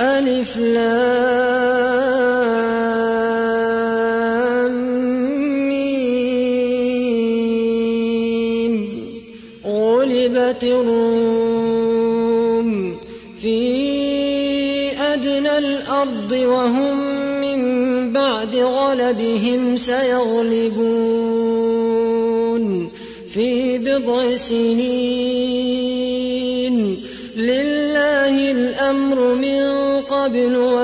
ألف لام ميم غلبت الروم في أدنى الأرض وهم من بعد غلبهم سيغلبون في بضع سنين.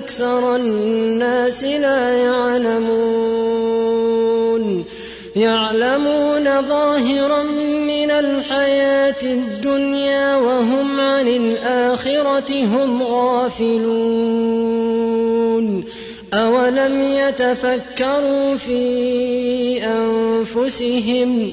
أكثر الناس لا يعلمون. يعلمون ظاهرا من الحياة الدنيا وهم عن الآخرة هم غافلون. أولم يتفكروا في أنفسهم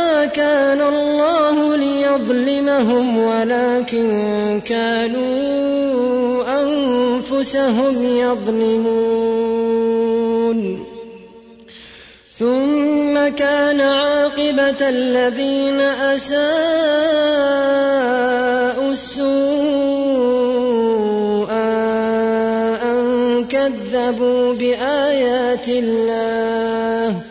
ليظلمهم ولكن كانوا أنفسهم يظلمون ثم كان عاقبة الذين أساءوا السوء أن كذبوا بآيات الله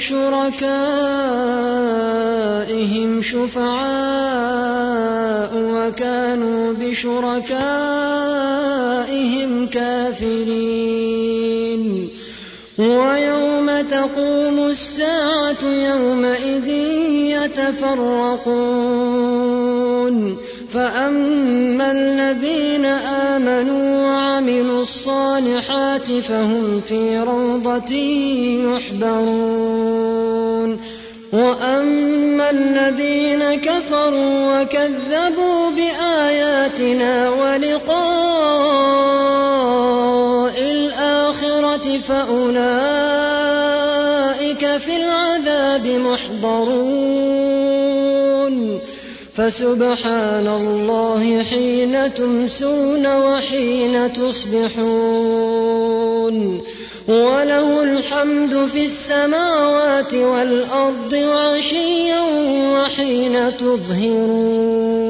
شركائهم شفعاء وكانوا بشركائهم كافرين. ويوم تقوم الساعة يومئذ يتفرقون. فأما الذين آمنوا وعملوا الصالحات فهم في روضة يحبرون. وأما الذين كفروا وكذبوا بآياتنا ولقاء فسبحان الله حين تمسون وحين تصبحون. وله الحمد في السماوات والأرض وعشيا وحين تظهرون.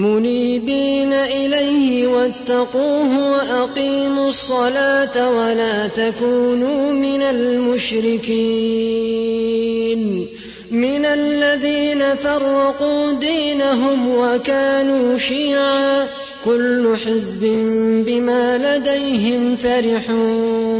منيبين إليه واتقوه وأقيموا الصلاة ولا تكونوا من المشركين من الذين فرقوا دينهم وكانوا شيعا كل حزب بما لديهم فرحون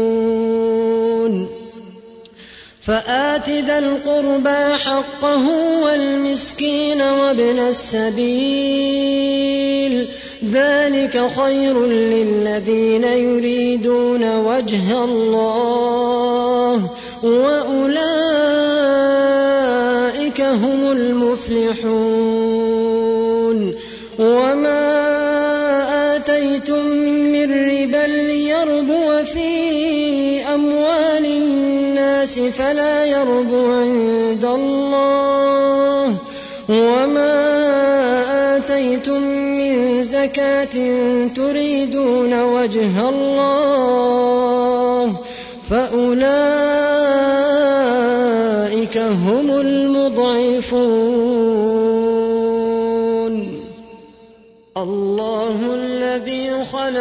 فآت ذا القربى حقه والمسكين وابن السبيل. ذلك خير للذين يريدون وجه الله. وأولئك هم المفلحون. وما آتيتم فلا يربو عند الله وما آتيتم زكاة تريدون وجه الله فأولئك هم المضعفون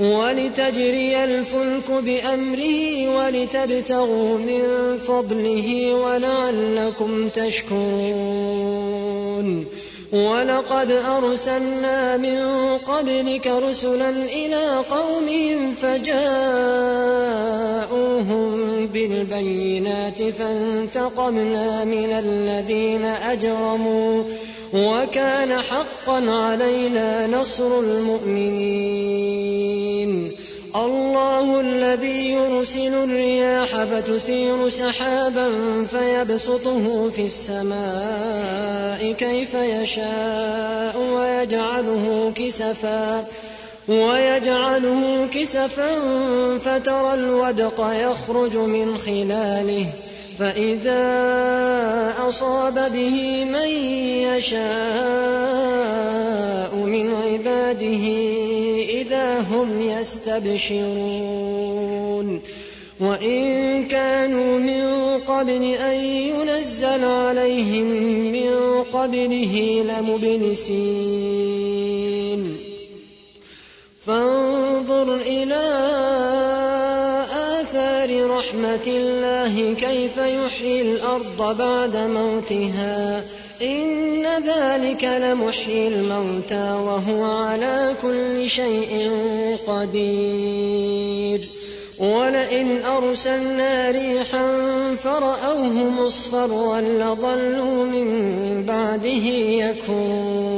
ولتجري الفلك بأمره ولتبتغوا من فضله ولعلكم تشكرون. ولقد أرسلنا من قبلك رسلا إلى قومهم فجاءوهم بالبينات فانتقمنا من الذين أجرموا وكان حقا علينا نصر المؤمنين. الله الذي يرسل الرياح فتثير سحابا فيبسطه في السماء كيف يشاء ويجعله كسفا ويجعله كسفا فترى الودق يخرج من خلاله فإذا أصاب به من يشاء من عباده إذا هم يستبشرون وإن كانوا من قبل أن ينزل عليهم من قبله لمبلسين فانظر إلى رحمة الله كيف يحيي الأرض بعد موتها؟ إن ذلك لمحيي الموتى وهو على كل شيء قدير. ولئن أرسلنا ريحا فرأوه مصفرا لظلوا من بعده يكون